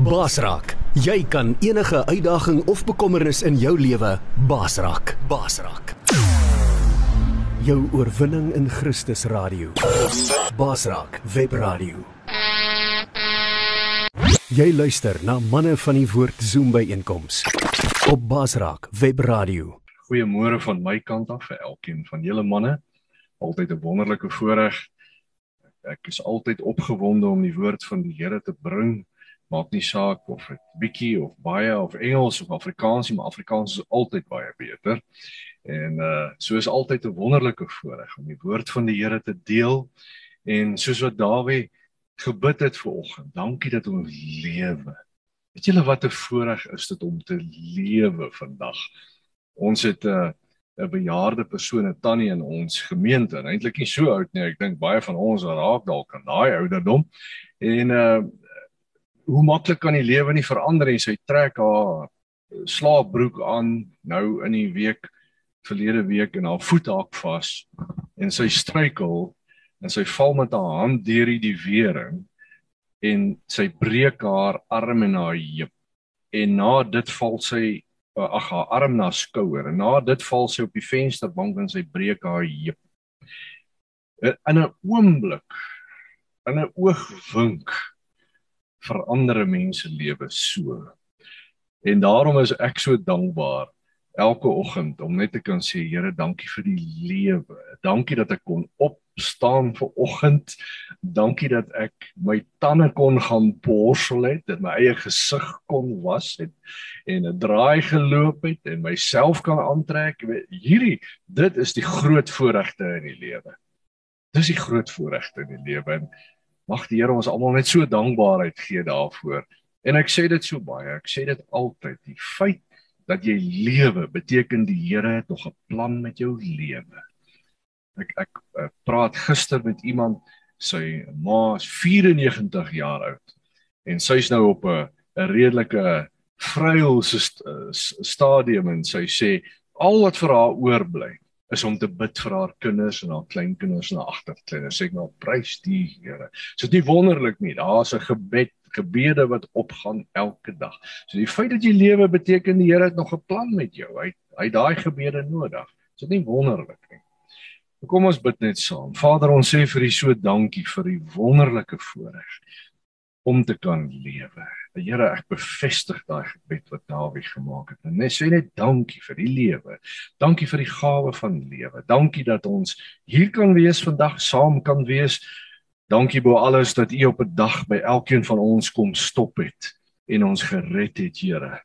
Basraak, jy kan enige uitdaging of bekommernis in jou lewe basraak. Basraak. Jou oorwinning in Christus radio. Basraak webradio. Jy luister na manne van die woord Zoom by einkoms op Basraak webradio. Goeiemôre van my kant af vir elkeen van julle manne. Altyd 'n wonderlike voorreg. Ek is altyd opgewonde om die woord van die Here te bring. Maak nie saak of dit bietjie of baie of Engels of Afrikaans nie, maar Afrikaans is altyd baie beter. En uh so is altyd 'n wonderlike voorreg om die woord van die Here te deel. En soos wat Dawid gebid het vanoggend, dankie dat ons lewe. Weet julle wat 'n voorreg is dit om te lewe vandag? Ons het 'n uh, 'n bejaarde persoon, 'n tannie in ons gemeente, eintlik nie so oud nie. Ek dink baie van ons raak dalk aan daai ouderdom. En uh hoe maklik kan die lewe nie verander en sy trek haar slaapbroek aan nou in die week verlede week en haar voet haak vas en sy struikel en sy val met haar hand deur die wering en sy breek haar arm en haar heup en na dit val sy uh, ag haar arm na skouer en na dit val sy op die vensterbank en sy breek haar heup. In 'n oomblik, in 'n oogwink verander mense lewe so. En daarom is ek so dankbaar elke oggend om net te kan sê Here, dankie vir die lewe. Dankie dat ek kon op staan vir oggend. Dankie dat ek my tande kon gaan borsel het en my eie gesig kon was het en 'n draai geloop het en myself kan aantrek. Hierdie dit is die groot voorregte in die lewe. Dis die groot voorregte in die lewe en mag die Here ons almal net so dankbaarheid gee daarvoor. En ek sê dit so baie, ek sê dit altyd, die feit dat jy lewe beteken die Here het nog 'n plan met jou lewe. Ek ek, ek praat gister met iemand, sy ma is 94 jaar oud en sy's nou op 'n 'n redelike vryhul stadium en sy sê al wat vir haar oorbly is om te bid vir haar kinders en haar kleinkinders en haar agterkleinkinders. Sê nou prys die Here. Dit is nie wonderlik nie. Daar's 'n gebed, gebede wat opgaan elke dag. So die feit dat jy lewe beteken die Here het nog 'n plan met jou. Hy hy daai gebede nodig. Dit is nie wonderlik nie. Kom ons bid net saam. Vader, ons sê vir U so dankie vir U wonderlike voorreg om te kan lewe. Here, ek bevestig daai gebed wat Dawid gemaak het. En net sê net dankie vir die lewe. Dankie vir die gawe van lewe. Dankie dat ons hier kan wees vandag, saam kan wees. Dankie bo alles dat U op 'n dag by elkeen van ons kom stop het en ons gered het, Here,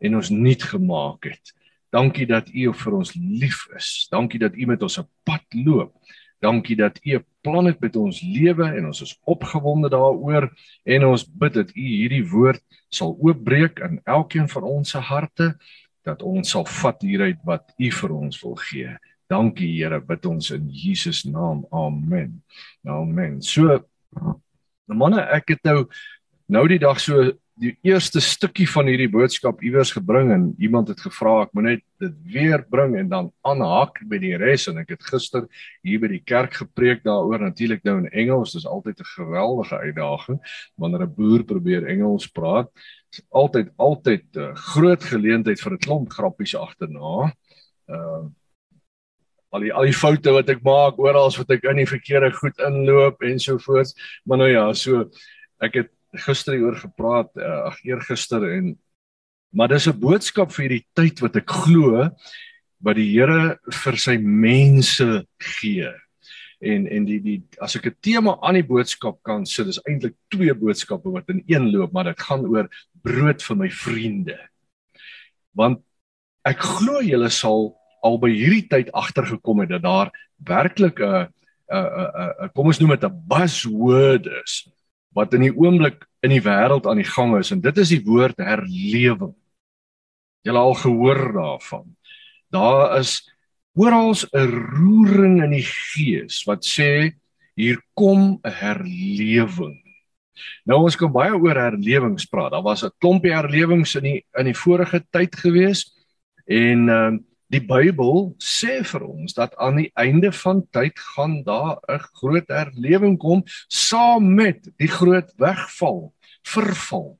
en ons nuut gemaak het. Dankie dat U vir ons lief is. Dankie dat U met ons 'n pad loop. Dankie dat U 'n plan het met ons lewe en ons is opgewonde daaroor en ons bid dat U hierdie woord sal oopbreek in elkeen van ons se harte dat ons sal vat hieruit wat U vir ons wil gee. Dankie Here, bid ons in Jesus naam. Amen. Amen. So manne, ek het nou nou die dag so die eerste stukkie van hierdie boodskap iewers gebring en iemand het gevra ek moet net dit weer bring en dan aanhaak by die res. En ek het gister hier by die kerk gepreek daaroor. Natuurlik nou in Engels dis altyd 'n geweldige uitdaging wanneer 'n boer probeer Engels praat. Is altyd altyd 'n groot geleentheid vir 'n klomp grappies agterna. Uh al die al die foute wat ek maak oral wat ek in die verkeerde goed inloop en so voort maar nou ja so ek het gister hieroor gepraat, uh, ag eergister en maar dis 'n boodskap vir hierdie tyd wat ek glo wat die Here vir sy mense gee. En en die die as ek 'n tema aan die boodskap kan sê, dis eintlik twee boodskappe wat in een loop, maar dit gaan oor brood vir my vriende. Want ek glo julle sal al by hierdie tyd agtergekom het dat daar werklik 'n 'n 'n kom ons noem dit 'n buzzword is wat in die oomblik in die wêreld aan die gang is en dit is die woord herlewing. Julle al gehoor daarvan. Daar is oral 'n roering in die gees wat sê hier kom 'n herlewing. Nou ons kan baie oor herlewings praat. Daar was 'n klompie herlewings in die in die vorige tyd gewees en ehm uh, Die Bybel sê vir ons dat aan die einde van tyd gaan daar 'n groot herlewing kom saam met die groot wegval, verval.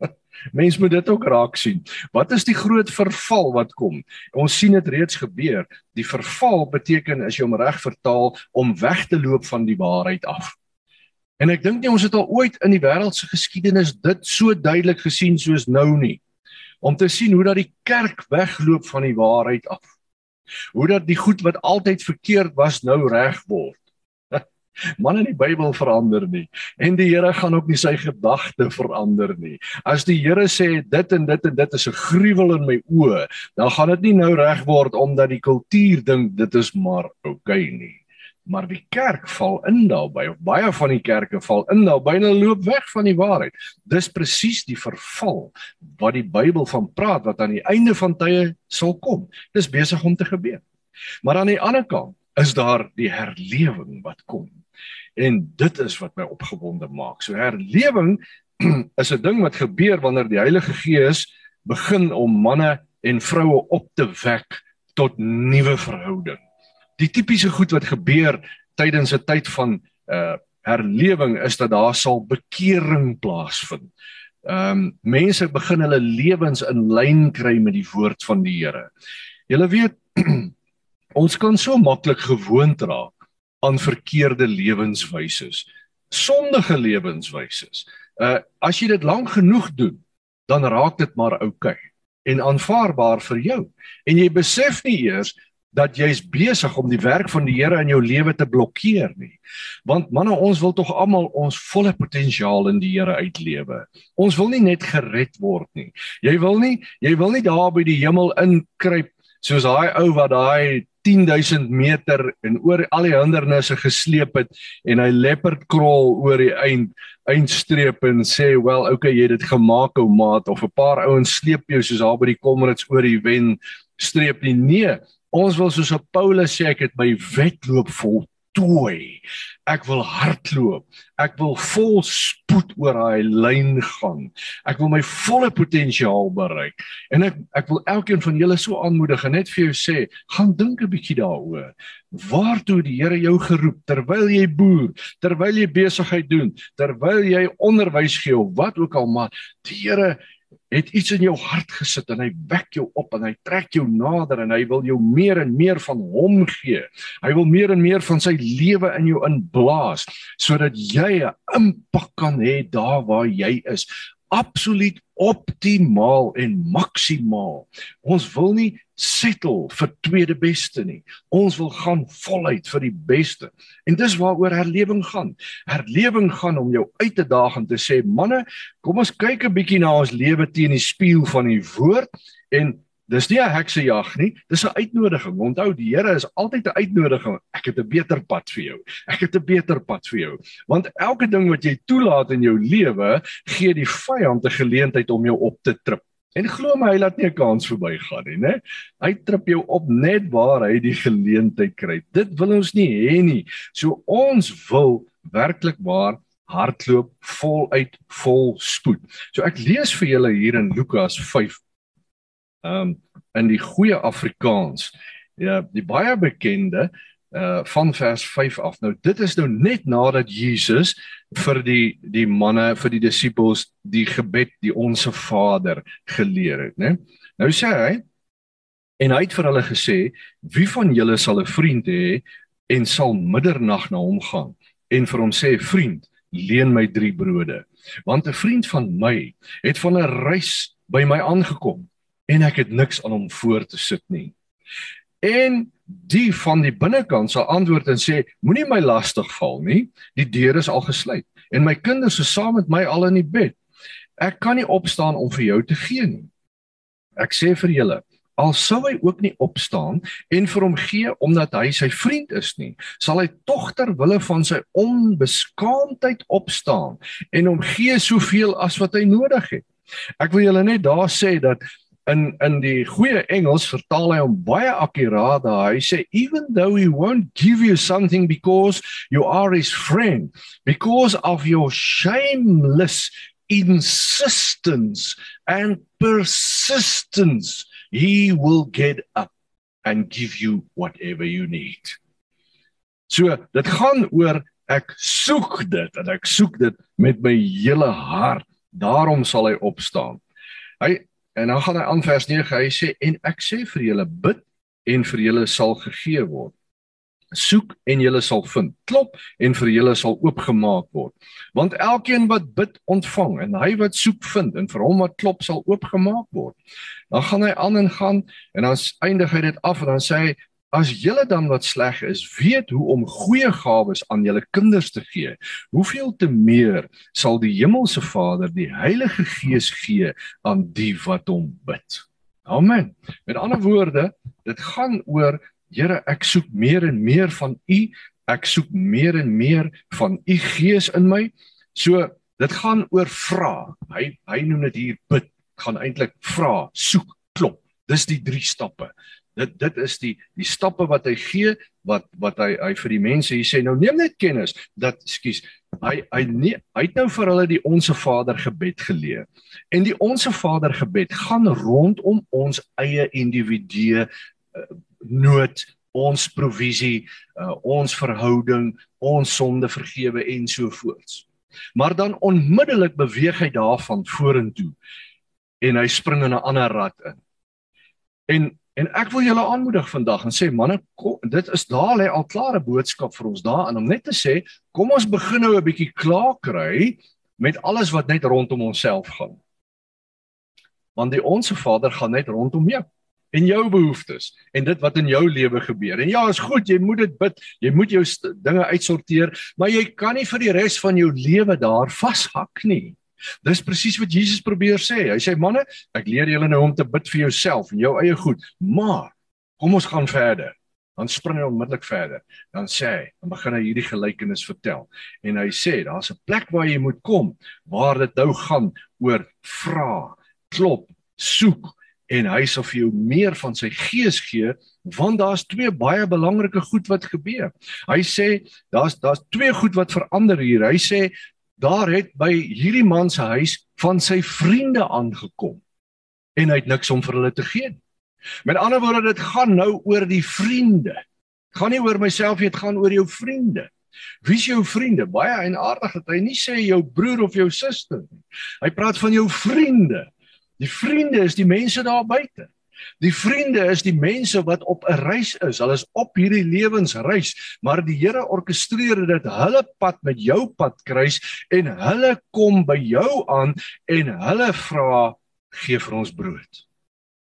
Mens moet dit ook raak sien. Wat is die groot verval wat kom? Ons sien dit reeds gebeur. Die verval beteken as jy hom reg vertaal om weg te loop van die waarheid af. En ek dink nie ons het al ooit in die wêreld se geskiedenis dit so duidelik gesien soos nou nie. Om te sien hoe dat die kerk wegloop van die waarheid af. Hoe dat die goed wat altyd verkeerd was nou reg word. Man in die Bybel verander nie en die Here gaan ook nie sy gedagte verander nie. As die Here sê dit en dit en dit is 'n gruwel in my oë, dan gaan dit nie nou reg word omdat die kultuur dink dit is maar oukei okay nie. Maar die kerk val in daarbey of baie van die kerke val in daarbey en hulle loop weg van die waarheid. Dis presies die verval wat die Bybel van praat wat aan die einde van tye sal kom. Dis besig om te gebeur. Maar aan die ander kant is daar die herlewing wat kom. En dit is wat my opgewonde maak. So herlewing is 'n ding wat gebeur wanneer die Heilige Gees begin om manne en vroue op te wek tot nuwe verhouding. Die tipiese goed wat gebeur tydens 'n tyd van uh herlewing is dat daar sal bekering plaasvind. Ehm um, mense begin hulle lewens in lyn kry met die woord van die Here. Julle weet ons kan so maklik gewoond raak aan verkeerde lewenswyse, sondige lewenswyse. Uh as jy dit lank genoeg doen, dan raak dit maar oukei okay en aanvaarbaar vir jou. En jy besef nie eers dat jy's besig om die werk van die Here in jou lewe te blokkeer nie. Want manne, ons wil tog almal ons volle potensiaal in die Here uitlewe. Ons wil nie net gered word nie. Jy wil nie jy wil nie daar by die hemel inkruip soos daai ou wat daai 10000 meter en oor al die hindernisse gesleep het en hy leopard crawl oor die eind eindstreep en sê wel okay jy het dit gemaak ou maat of 'n paar ouens sleep jou soos daar by die Comrades oor die wen streep nie nee ons wil soos Paulus sê ek het my wedloop vol voltooi. Ek wil hardloop. Ek wil vol spoed oor daai lyn gaan. Ek wil my volle potensiaal bereik. En ek ek wil elkeen van julle so aanmoedig en net vir jou sê, gaan dink 'n bietjie daaroor. Waartoe die Here jou geroep terwyl jy boer, terwyl jy besigheid doen, terwyl jy onderwys gee of wat ook al maar die Here het iets in jou hart gesit en hy wek jou op en hy trek jou nader en hy wil jou meer en meer van hom gee. Hy wil meer en meer van sy lewe in jou inblaas sodat jy 'n impak kan hê daar waar jy is absoluut optimaal en maksimaal. Ons wil nie settle vir tweede beste nie. Ons wil gaan voluit vir die beste. En dis waaroor herlewing gaan. Herlewing gaan om jou uit te daag en te sê, manne, kom ons kyk 'n bietjie na ons lewe teen die spieël van die woord en Dis nie 'n heksejag nie, dis 'n uitnodiging. Onthou, die Here is altyd 'n uitnodiging. Ek het 'n beter pad vir jou. Ek het 'n beter pad vir jou. Want elke ding wat jy toelaat in jou lewe, gee die vyand 'n geleentheid om jou op te trip. En glo my, hy laat nie 'n kans verbygaan nie, né? Hy trip jou op net waar hy die geleentheid kry. Dit wil ons nie hê nie. So ons wil werklik waar hardloop voluit vol spoed. So ek lees vir julle hier in Lukas um, in die goeie Afrikaans. Ja, die baie bekende uh van vers 5 af. Nou dit is nou net nadat Jesus vir die die manne, vir die disippels die gebed, die onsse Vader geleer het, né? Nou sê hy en hy het vir hulle gesê, wie van julle sal 'n vriend hê en sal middernag na hom gaan en vir hom sê, vriend, leen my 3 brode, want 'n vriend van my het van 'n reis by my aangekom en ek het niks aan hom voor te sit nie. En die van die binnekant sal antwoord en sê: Moenie my lastig val nie. Die deur is al gesluit en my kinders is saam met my al in die bed. Ek kan nie opstaan om vir jou te gee nie. Ek sê vir julle, al sou hy ook nie opstaan en vir hom gee omdat hy sy vriend is nie, sal hy tog ter wille van sy onbeskaamdheid opstaan en hom gee soveel as wat hy nodig het. Ek wil julle net daar sê dat in in die goeie Engels vertaal hy hom baie akkuraat daar. Hy sê even though he won't give you something because you are his friend, because of your shameless insistence and persistence, he will get up and give you whatever you need. So, dit gaan oor ek soek dit en ek soek dit met my hele hart. Daarom sal hy opstaan Hy en dan gaan hy aan vers 9. Hy sê en ek sê vir julle bid en vir julle sal gegee word. Soek en julle sal vind. Klop en vir julle sal oopgemaak word. Want elkeen wat bid, ontvang en hy wat soek, vind en vir hom wat klop sal oopgemaak word. Dan gaan hy aan en gaan en dan eindig hy dit af en dan sê hy As julle dan wat sleg is, weet hoe om goeie gawes aan julle kinders te gee, hoeveel te meer sal die hemelse Vader die Heilige Gees gee aan die wat hom bid. Amen. Met ander woorde, dit gaan oor Here, ek soek meer en meer van U. Ek soek meer en meer van U Gees in my. So, dit gaan oor vra. Hy hy noem dit hier bid. Gaan eintlik vra, soek, klop. Dis die drie stappe dit dit is die die stappe wat hy gee wat wat hy hy vir die mense hier sê nou neem net kennis dat skus hy hy nie hy het nou vir hulle die onsse Vader gebed geleer. En die onsse Vader gebed gaan rondom ons eie individue uh, nood ons provisie uh, ons verhouding ons sonde vergewe en so voorts. Maar dan onmiddellik beweeg hy daarvan vorentoe en hy spring in 'n ander rad in. En En ek wil julle aanmoedig vandag en sê manne, dit is daar lê al klare boodskap vir ons daarin om net te sê, kom ons begin nou 'n bietjie klaar kry met alles wat net rondom onsself gaan. Want die onsse Vader gaan net rondom jou en jou behoeftes en dit wat in jou lewe gebeur. En ja, is goed, jy moet dit bid, jy moet jou dinge uitsorteer, maar jy kan nie vir die res van jou lewe daar vashak nie. Dis presies wat Jesus probeer sê. Hy sê manne, ek leer julle nou om te bid vir jouself en jou eie goed, maar kom ons gaan verder. Dan spring hy onmiddellik verder. Dan sê hy, dan begin hy hierdie gelykenis vertel. En hy sê daar's 'n plek waar jy moet kom waar dit nou gaan oor vra, klop, soek en hy sal vir jou meer van sy gees gee want daar's twee baie belangrike goed wat gebeur. Hy sê daar's daar's twee goed wat verander hier. Hy sê daar het by hierdie man se huis van sy vriende aangekom en hy het niks om vir hulle te gee. Met ander woorde dit gaan nou oor die vriende. Dit gaan nie oor myself nie, dit gaan oor jou vriende. Wie is jou vriende? Baie eienaardig dat hy nie sê jou broer of jou suster nie. Hy praat van jou vriende. Die vriende is die mense daar buite. Die vriende is die mense wat op 'n reis is. Hulle is op hierdie lewensreis, maar die Here orkestreer dit hulle pad met jou pad kruis en hulle kom by jou aan en hulle vra gee vir ons brood.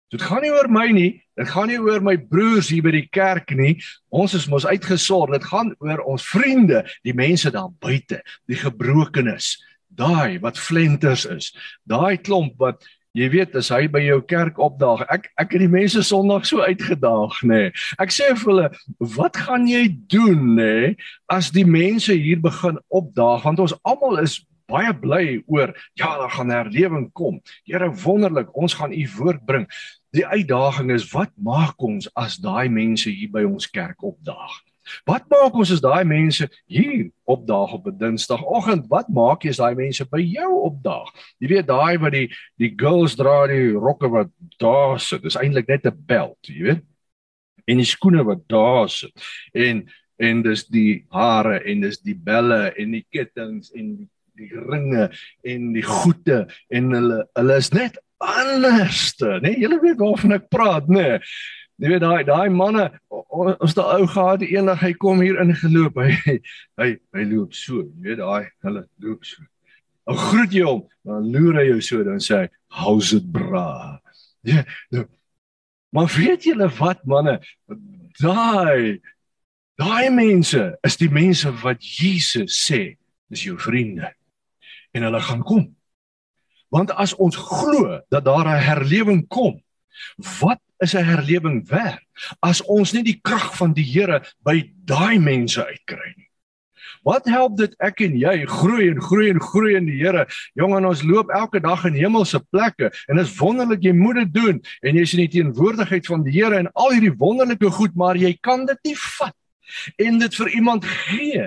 Dit gaan nie oor my nie, dit gaan nie oor my broers hier by die kerk nie. Ons is mos uitgesorg. Dit gaan oor ons vriende, die mense daar buite, die gebrokenes, daai wat flenters is. Daai klomp wat Jy weet as hy by jou kerk opdaag, ek ek het die mense Sondag so uitgedaag, nê. Nee. Ek sê vir hulle, wat gaan jy doen, nê, nee, as die mense hier begin opdaag want ons almal is baie bly oor ja, daar gaan herlewing kom. Here wonderlik, ons gaan u woord bring. Die uitdaging is wat maak ons as daai mense hier by ons kerk opdaag? Wat maak ons as daai mense hier opdaag op 'n Dinsdagoggend? Wat maak jy as daai mense by jou opdaag? Jy weet daai wat die die girls dra die rokke wat daar sit. Dis eintlik net 'n belt, jy weet. En die skoene wat daar sit. En en dis die hare en dis die belle en die kettinge en die die ringe en die goede en hulle hulle is net anderste, né? Nee, julle weet waarvan ek praat, né? Nee. Jy weet daai daai manne ons daai ou gehad eendag hy kom hier ingeloop hy hy hy loop so jy weet daai hulle loop so. Ou groet jy hom dan loer hy jou so dan sê hy how's it bra. Ja nou maar weet julle wat manne daai daai mense is die mense wat Jesus sê is jou vriende en hulle gaan kom. Want as ons glo dat daar 'n herlewing kom wat is 'n herlewing werd as ons nie die krag van die Here by daai mense uitkry nie. Wat help dit ek en jy groei en groei en groei in die Here? Jong en ons loop elke dag in hemelse plekke en dit is wonderlik jy moet dit doen en jy's in die teenwoordigheid van die Here en al hierdie wonderlike goed, maar jy kan dit nie vat en dit vir iemand gee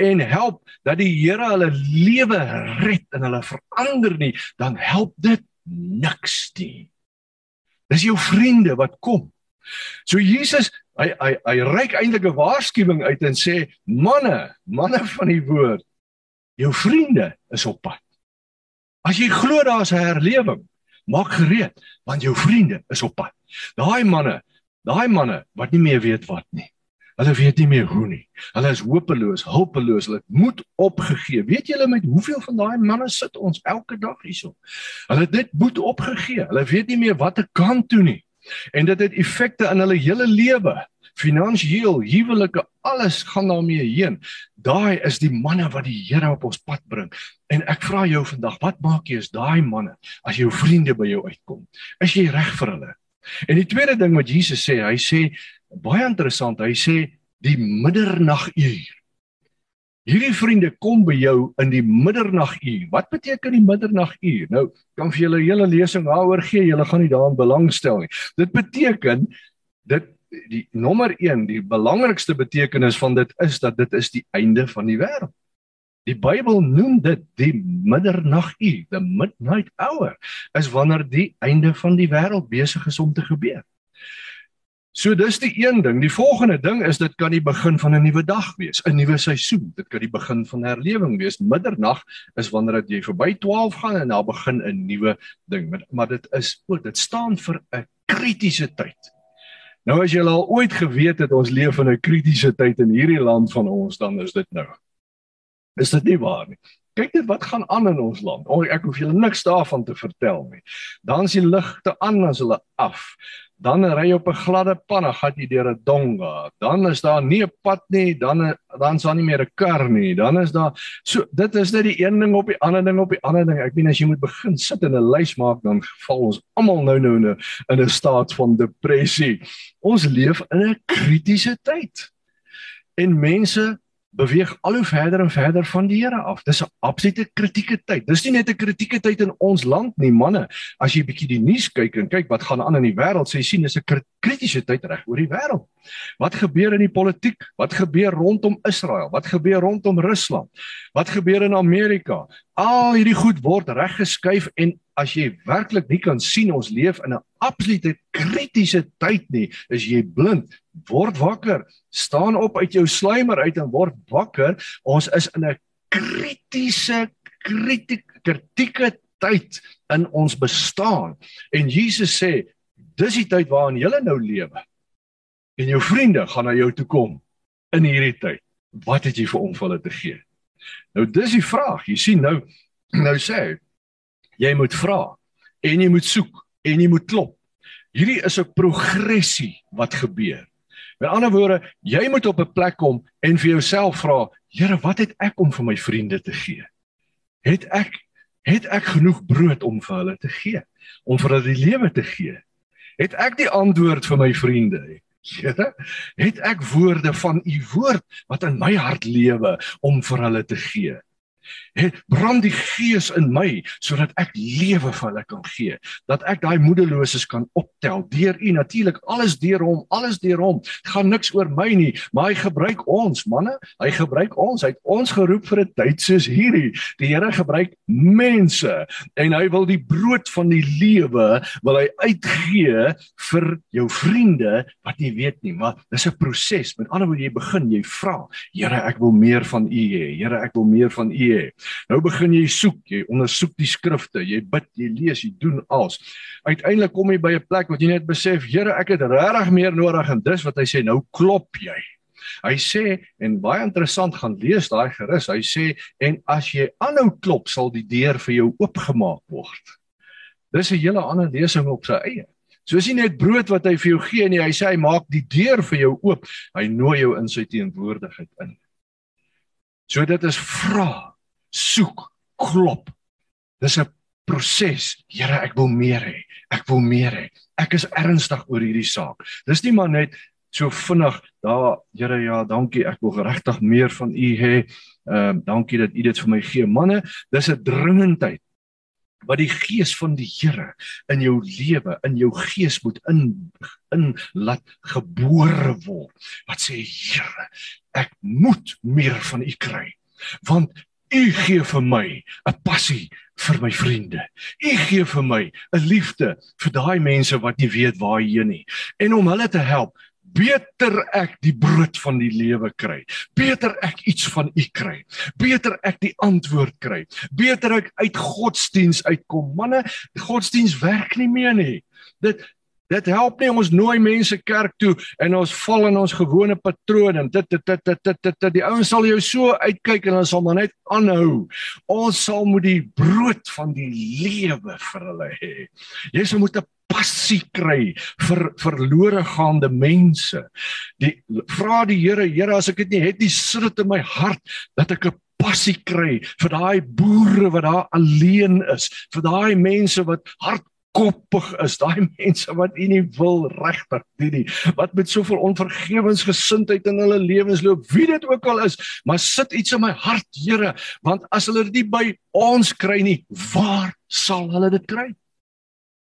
en help dat die Here hulle lewe red en hulle verander nie, dan help dit niks nie. Dis jou vriende wat kom. So Jesus, hy hy hy reik eintlik 'n waarskuwing uit en sê: "Manne, manne van die woord, jou vriende is op pad. As jy glo daar's 'n herlewing, Maak gereed want jou vriende is op pad. Daai manne, daai manne wat nie meer weet wat nie. Hulle weet nie meer hoe nie. Hulle is hopeloos, hulpeloos. Hulle moet opgegee. Weet julle met hoeveel van daai manne sit ons elke dag hierso? Hulle het dit moet opgegee. Hulle weet nie meer watter kant toe nie. En dit het effekte in hulle hele lewe. Finansiëel, huwelike, alles gaan daarmee heen. Daai is die manne wat die Here op ons pad bring. En ek vra jou vandag, wat maak jy as daai manne as jou vriende by jou uitkom? Is jy reg vir hulle? En die tweede ding wat Jesus sê, hy sê baie interessant. Hy sê die middernaguur. Hierdie vriende kom by jou in die middernaguur. Wat beteken die middernaguur? Nou, kan vir julle hele lesing daaroor gee. Julle gaan nie daaraan belangstel nie. Dit beteken dit die nommer 1, die belangrikste betekenis van dit is dat dit is die einde van die wêreld. Die Bybel noem dit die middernaguur, the midnight hour, is wanneer die einde van die wêreld besig is om te gebeur. So dis die een ding. Die volgende ding is dit kan die begin van 'n nuwe dag wees, 'n nuwe seisoen. Dit kan die begin van herlewing wees. Middernag is wanneer jy verby 12 gaan en daar begin 'n nuwe ding. Maar, maar dit is ook dit staan vir 'n kritiese tyd. Nou as jy al ooit geweet het ons leef in 'n kritiese tyd in hierdie land van ons, dan is dit nou. Is dit nie waar nie? Kyk net wat gaan aan in ons land. O, ek hoef julle niks daarvan te vertel nie. Dan is die ligte aan as hulle af dan ry jy op 'n gladde pad, dan gaan jy deur 'n donga. Dan is daar nie 'n pad nie, dan dan is daar nie meer 'n kar nie. Dan is daar so dit is net die een ding op die ander ding op die ander ding. Ek meen as jy moet begin sit en 'n lys maak, dan val ons almal nou nou in 'n in 'n staat van depressie. Ons leef in 'n kritiese tyd. En mense beweeg al hoe verder en verder van die Here af. Dis 'n absolute kritieke tyd. Dis nie net 'n kritieke tyd in ons land nie, manne. As jy bietjie die nuus kyk en kyk wat gaan aan in die wêreld, sê jy sien dis 'n kritiese tyd reg oor die wêreld. Wat gebeur in die politiek? Wat gebeur rondom Israel? Wat gebeur rondom Rusland? Wat gebeur in Amerika? Al hierdie goed word reggeskuif en as jy werklik nie kan sien ons leef in 'n absolute kritiese tyd nie, is jy blind. Word wakker, staan op uit jou sluimer uit en word wakker. Ons is in 'n kritiese kritieke tyd in ons bestaan. En Jesus sê, dis die tyd waarin jy nou lewe. En jou vriende gaan na jou toe kom in hierdie tyd. Wat het jy vir hom vir hulle te gee? Nou dis die vraag. Jy sien nou nou sê jy moet vra en jy moet soek en jy moet klop. Hierdie is 'n progressie wat gebeur. Met ander woorde, jy moet op 'n plek kom en vir jouself vra, Here, wat het ek om vir my vriende te gee? Het ek het ek genoeg brood om vir hulle te gee? Om vir hulle die lewe te gee? Het ek die antwoord vir my vriende? Here, het ek woorde van u woord wat in my hart lewe om vir hulle te gee? Brand die gees in my sodat ek lewe vir hulle kan gee. Dat ek daai moedeloses kan optel deur U natuurlik alles deur hom, alles deur hom. Dit gaan niks oor my nie, maar hy gebruik ons, manne. Hy gebruik ons. Hy het ons geroep vir 'n tyd soos hierdie. Die Here gebruik mense en hy wil die brood van die lewe wil hy uitgee vir jou vriende wat nie weet nie, maar dis 'n proses. Met ander woorde jy begin, jy vra, Here, ek wil meer van U hê. Here, ek wil meer van U hê. Nou begin jy soek, jy ondersoek die skrifte, jy bid, jy lees, jy doen alles. Uiteindelik kom jy by 'n plek wat jy net besef, Here, ek het regtig meer nodig en dis wat hy sê, nou klop jy. Hy sê en baie interessant gaan lees daai gerus. Hy sê en as jy aanhou klop, sal die deur vir jou oopgemaak word. Dis 'n hele ander lesing op sy eie. So is nie net brood wat hy vir jou gee nie, hy sê hy maak die deur vir jou oop. Hy nooi jou in sy teenwoordigheid in. So dit is vra, soek, klop. Dis 'n proses. Here, ek wil meer hê. Ek wil meer hê. Ek is ernstig oor hierdie saak. Dis nie maar net so vinnig, daar, Here, ja, dankie. Ek wil regtig meer van U hê. Ehm uh, dankie dat U dit vir my gee. Manne, dis 'n dringendheid wat die gees van die Here in jou lewe, in jou gees moet in in laat gebore word. Wat sê Here, ek moet meer van u kry. Want u gee vir my 'n passie vir my vriende. U gee vir my 'n liefde vir daai mense wat nie weet waar heen nie. En om hulle te help, beter ek die brood van die lewe kry. Beter ek iets van U kry. Beter ek die antwoord kry. Beter ek uit godsdiens uitkom. Manne, godsdiens werk nie meer nie. Dit Dit help nie ons nooi mense kerk toe en ons val in ons gewone patrone. Dit dit dit dit dit dit die ouens sal jou so uitkyk en dan sal maar net aanhou. Ons sal moet die brood van die lewe vir hulle hê. Jy sal moet 'n passie kry vir verlore gaande mense. Die vra die Here, Here, as ek dit nie het nie, sit dit in my hart dat ek 'n passie kry vir daai boere wat daar alleen is, vir daai mense wat hard koppig is, daai mense wat U nie wil regtig doen nie, wat met soveel onvergewensgesindheid in hulle lewens loop, wie dit ook al is, maar sit iets in my hart, Here, want as hulle dit by ons kry nie, waar sal hulle dit kry?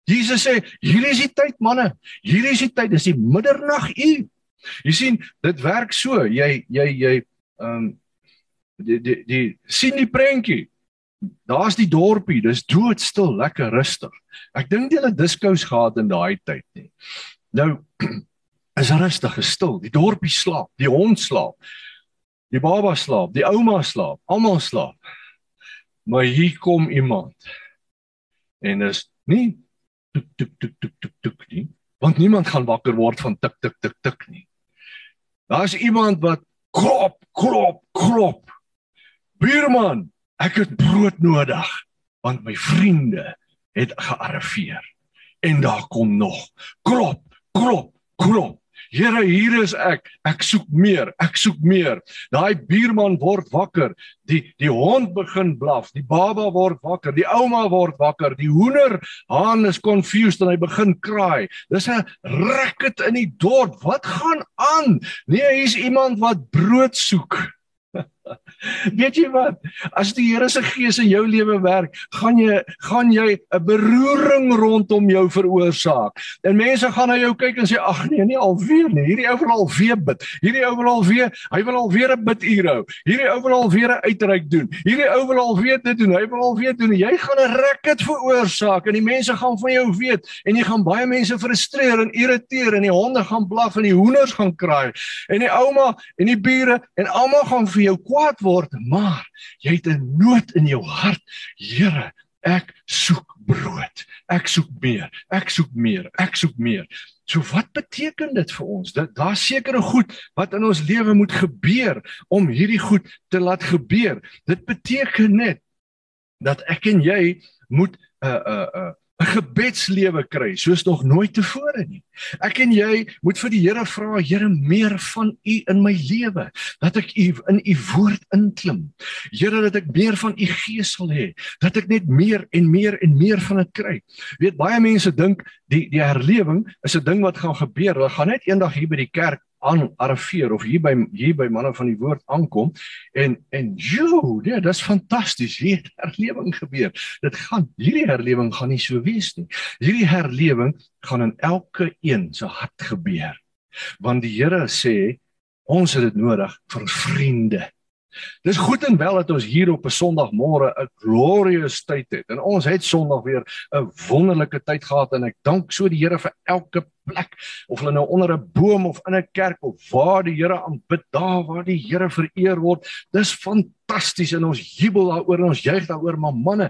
Jesus sê, hierdie is die tyd manne. Hierdie is die tyd, dis die middernag uur. Jy sien, dit werk so. Jy jy jy ehm um, die die die sien die prentjie. Daar's die dorpie, dis doodstil, lekker rustig. Ek dink jy het diskous gehad in daai tyd nie. Nou is rustig, is stil. Die dorpie slaap, die hond slaap. Die baba slaap, die ouma slaap, almal slaap. Maar hier kom iemand. En is nie tuk tuk tuk tuk tuk tuk nie want niemand gaan wakker word van tik tik tik tik nie daar's iemand wat klop klop klop buurman ek het brood nodig want my vriende het gearriveer en daar kom nog klop klop klop Here, hier is ek. Ek soek meer. Ek soek meer. Daai buurman word wakker. Die die hond begin blaf. Die baba word wakker. Die ouma word wakker. Die hoender haan is confused en hy begin kraai. Dis 'n racket in die dorp. Wat gaan aan? Nee, hier's iemand wat brood soek. Weet jy wat? As die Here se gees in jou lewe werk, gaan jy gaan jy 'n beroering rondom jou veroorsaak. En mense gaan na jou kyk en sê ag nee, nie alweer nie. Hierdie ou wil alweer bid. Hierdie ou wil alweer, hy wil alweer 'n biduur hou. Hierdie ou wil alweer 'n uitreik doen. Hierdie ou wil alweer dit doen. Hy wil alweer doen. Jy gaan 'n racket veroorsaak en die mense gaan van jou weet en jy gaan baie mense frustreer en irriteer en die honde gaan blaf en die hoenders gaan kraai en die ouma en die bure en almal gaan vir jou kwaad word, maar jy het 'n nood in jou hart. Here, ek soek brood. Ek soek meer. Ek soek meer. Ek soek meer. So wat beteken dit vir ons? Dat daar sekere goed wat in ons lewe moet gebeur om hierdie goed te laat gebeur. Dit beteken net dat ek en jy moet 'n uh, 'n uh, 'n uh, 'n gebedslewe kry soos nog nooit tevore nie. Ek en jy moet vir die Here vra, Here, meer van U in my lewe, dat ek U in U woord inklim. Here, dat ek meer van U Gees sal hê, dat ek net meer en meer en meer van dit kry. Weet baie mense dink die die herlewing is 'n ding wat gaan gebeur. Hulle gaan net eendag hier by die kerk aan arriveer of hier by hier by manne van die woord aankom en en jo, ja, dis fantasties. Hier herlewing gebeur. Dit gaan hierdie herlewing gaan nie so wees nie. Hierdie herlewing gaan in elke een se hart gebeur. Want die Here sê ons het dit nodig vir vriende. Dis goed en wel dat ons hier op 'n Sondagmôre 'n glorious tyd het. En ons het Sondag weer 'n wonderlike tyd gehad en ek dank so die Here vir elke plek of hulle nou onder 'n boom of in 'n kerk of waar die Here aanbid, daar waar die Here vereer word. Dis fantasties en ons jubel daaroor en ons juig daaroor, maar manne,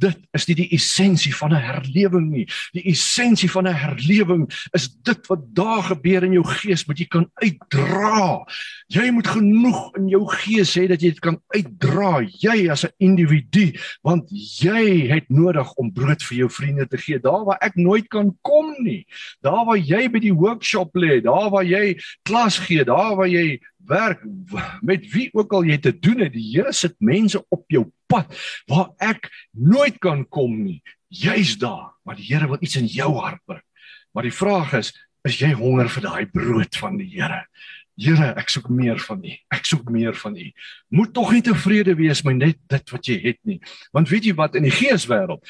dit is nie die essensie van 'n herlewing nie. Die essensie van 'n herlewing is dit wat daar gebeur in jou gees, moet jy kan uitdra. Jy moet genoeg in jou gees hê dat jy dit kan uitdra, jy as 'n individu, want jy het nodig om brood vir jou vriende te gee, daar waar ek nooit kan kom nie. Daar waar jy by die workshop lê, daar waar jy klas gee, daar waar jy werk met wie ook al jy te doen het, die Here sit mense op jou pad waar ek nooit kan kom nie. Jy's daar, maar die Here wil iets in jou hart bring. Maar die vraag is, is jy honger vir daai brood van die Here? Here, ek soek meer van U. Ek soek meer van U. Moet tog nie tevrede wees met net dit wat jy het nie. Want weet jy wat in die geeswêreld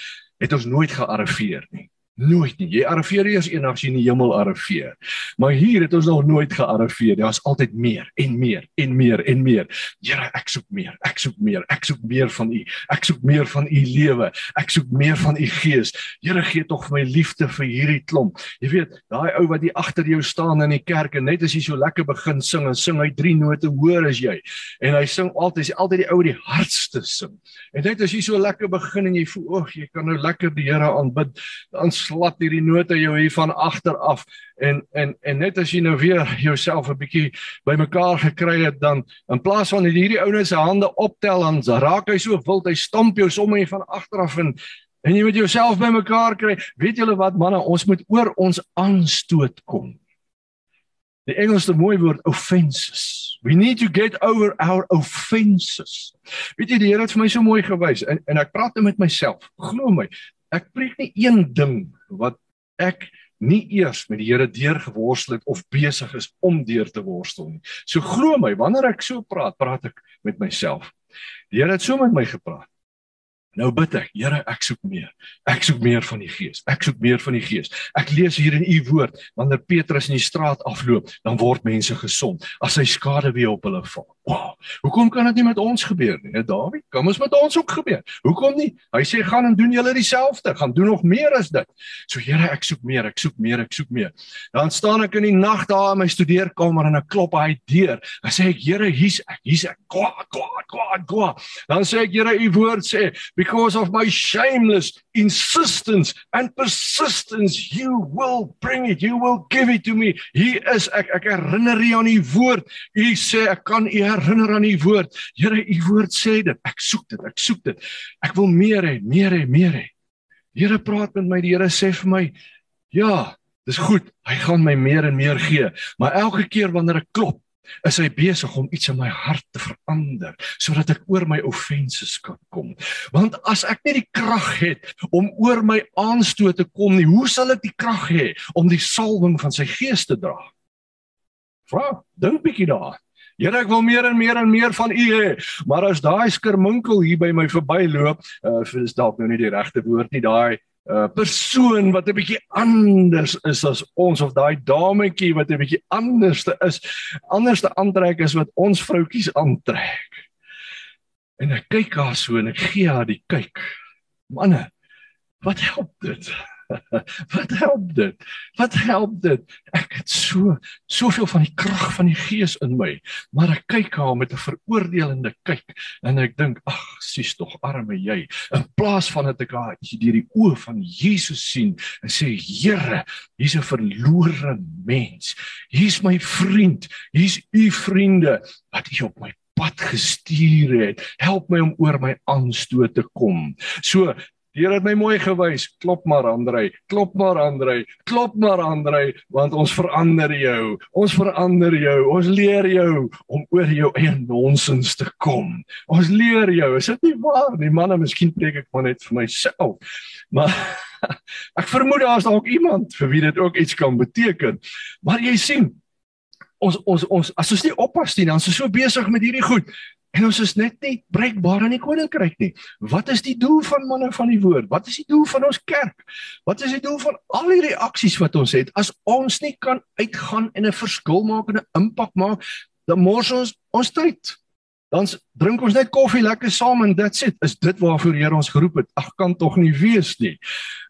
het ons nooit gearriveer nie. Nooit nie. Jy arriveer eers eendag as jy in die hemel arriveer. Maar hier het ons nog nooit gearriveer. Daar's altyd meer en meer en meer en meer. Here, ek soek meer. Ek soek meer. Ek soek meer van U. Ek soek meer van U lewe. Ek soek meer van U Gees. Here, gee tog my liefde vir hierdie klomp. Jy weet, daai ou wat hier agter jou staan in die kerk en net as jy so lekker begin sing en sing hy drie note hoor as jy. En hy sing altyd, hy altyd die ou die hardste sing. En net as jy so lekker begin en jy voel, "Ag, jy kan nou lekker die Here aanbid." Dan slat hierdie note jou hier van agter af. En en en net as jy nou weer jouself 'n bietjie bymekaar gekry het dan in plaas van hierdie ouens se hande optel dan raak hy so wild hy stamp jou sommer hier van agter af en en jy moet jouself bymekaar kry. Weet julle wat manne ons moet oor ons aanstoot kom. Die Engelse mooi woord offenses. We need to get over our offenses. Weet jy die Here het vir my so mooi gewys en en ek praat met myself. Glo my Ek preek nie een ding wat ek nie eers met die Here deurgeworstel het of besig is om deur te worstel nie. So glo my, wanneer ek so praat, praat ek met myself. Die Here het so met my gepraat. Nou bid ek, Here, ek soek meer. Ek soek meer van die Gees. Ek soek meer van die Gees. Ek lees hier in u woord, wanneer Petrus in die straat afloop, dan word mense gesond as hy skade weer op hulle val. Wow. Hoekom kan dit nie met ons gebeur nie? Dawie, kom ons met ons ook gebeur. Hoekom nie? Hy sê gaan en doen julle dieselfde, gaan doen nog meer as dit. So Here, ek soek meer, ek soek meer, ek soek meer. Dan staan ek in die nag daar in my studeerkamer en ek klop hy deur. Dan sê ek, Here, hier's ek, hier's ek. Kwa, kwa, kwa, kwa. Dan sê ek, Here, u woord sê, because of my shameless insistence and persistence you will bring it you will give it to me. Hier is ek ek herinner u aan u woord. U sê ek kan u herinner aan u woord. Here u woord sê dit. Ek soek dit ek soek dit. Ek wil meer hê meer hê meer hê. Here praat met my. Die Here sê vir my ja dis goed. Hy gaan my meer en meer gee. Maar elke keer wanneer ek klop is hy besig om iets in my hart te verander sodat ek oor my offenses kan kom. Want as ek nie die krag het om oor my aanstoot te kom nie, hoe sal ek die krag hê om die salwing van sy gees te dra? Vra, dink bietjie daar. Here ek wil meer en meer en meer van u hê. Maar as daai skerminkel hier by my verbyloop, uh, is dalk nou nie die regte woord nie, daai uh, persoon wat 'n bietjie anders is as ons of daai dametjie wat 'n bietjie anderste is, anderste aantrek is wat ons vroutjies aantrek. En ek kyk haar so en ek gee haar die kyk. Manne, wat help dit? wat help dit? Wat help dit? Ek het so soveel van die krag van die Gees in my, maar ek kyk haar met 'n veroordelende kyk en ek dink, ag, sies tog arme jy. In plaas van dat ek haar deur die oë van Jesus sien en sê, Here, hier's 'n verlore mens. Hier's my vriend. Hier's u vriende wat u op my pad gestuur het. Help my om oor my aanstoot te kom. So, Die Here het my mooi gewys. Klop maar Andrei. Klop maar Andrei. Klop maar Andrei want ons verander jou. Ons verander jou. Ons leer jou om oor jou eie nonsens te kom. Ons leer jou. Is dit nie waar nie? Manne, miskien preek ek maar net vir myself. Maar ek vermoed daar's dalk iemand vir wie dit ook iets kan beteken. Maar jy sien ons ons ons as ons nie oppas nie dan is ons so besig met hierdie goed En ons is net nie breekbaar in die koninkryk nie. Wat is die doel van manne van die woord? Wat is die doel van ons kerk? Wat is die doel van al die reaksies wat ons het as ons nie kan uitgaan en 'n verskil maak en 'n impak maak? Dan mors ons ons tyd. Dan drink ons net koffie lekker saam en dit sê, is dit waarvoor die Here ons geroep het? Ag kan tog nie wees nie.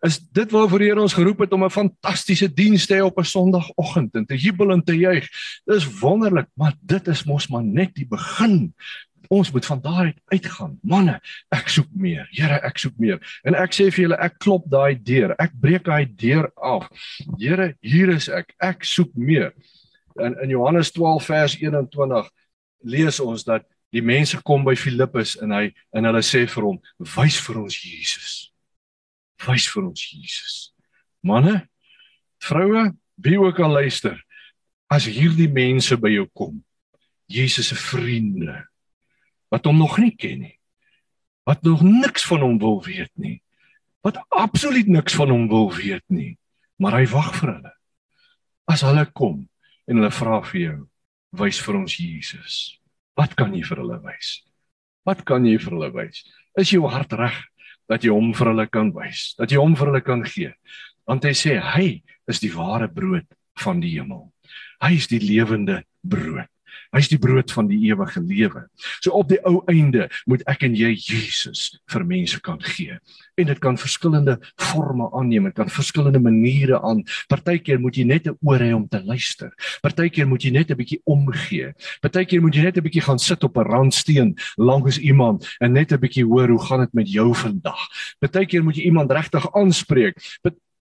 Is dit waarvoor die Here ons geroep het om 'n fantastiese diens te hê op 'n Sondagoggend en te jubel en te juig? Dis wonderlik, maar dit is mos maar net die begin ons moet van daaruit uitgaan. Manne, ek soek meer. Here, ek soek meer. En ek sê vir julle, ek klop daai deur. Ek breek daai deur af. Here, hier is ek. Ek soek meer. In in Johannes 12 vers 21 lees ons dat die mense kom by Filippus en hy en hulle sê vir hom, "Wys vir ons Jesus." Wys vir ons Jesus. Manne, vroue, wie ook al luister, as hierdie mense by jou kom, Jesus se vriende, wat hom nog nie ken nie. Wat nog niks van hom wil weet nie. Wat absoluut niks van hom wil weet nie. Maar hy wag vir hulle. As hulle kom en hulle vra vir jou, wys vir ons Jesus. Wat kan jy vir hulle wys? Wat kan jy vir hulle wys? Is jou hart reg dat jy hom vir hulle kan wys? Dat jy hom vir hulle kan gee? Want hy sê hy is die ware brood van die hemel. Hy is die lewende brood. Hy's die brood van die ewige lewe. So op die ou einde moet ek en jy Jesus vir mense kan gee. En dit kan verskillende forme aanneem, dit kan verskillende maniere aan. Partykeer moet jy net 'n oor hê om te luister. Partykeer moet jy net 'n bietjie omgee. Partykeer moet jy net 'n bietjie gaan sit op 'n randsteen langs iemand en net 'n bietjie hoor hoe gaan dit met jou vandag. Partykeer moet jy iemand regtig aanspreek.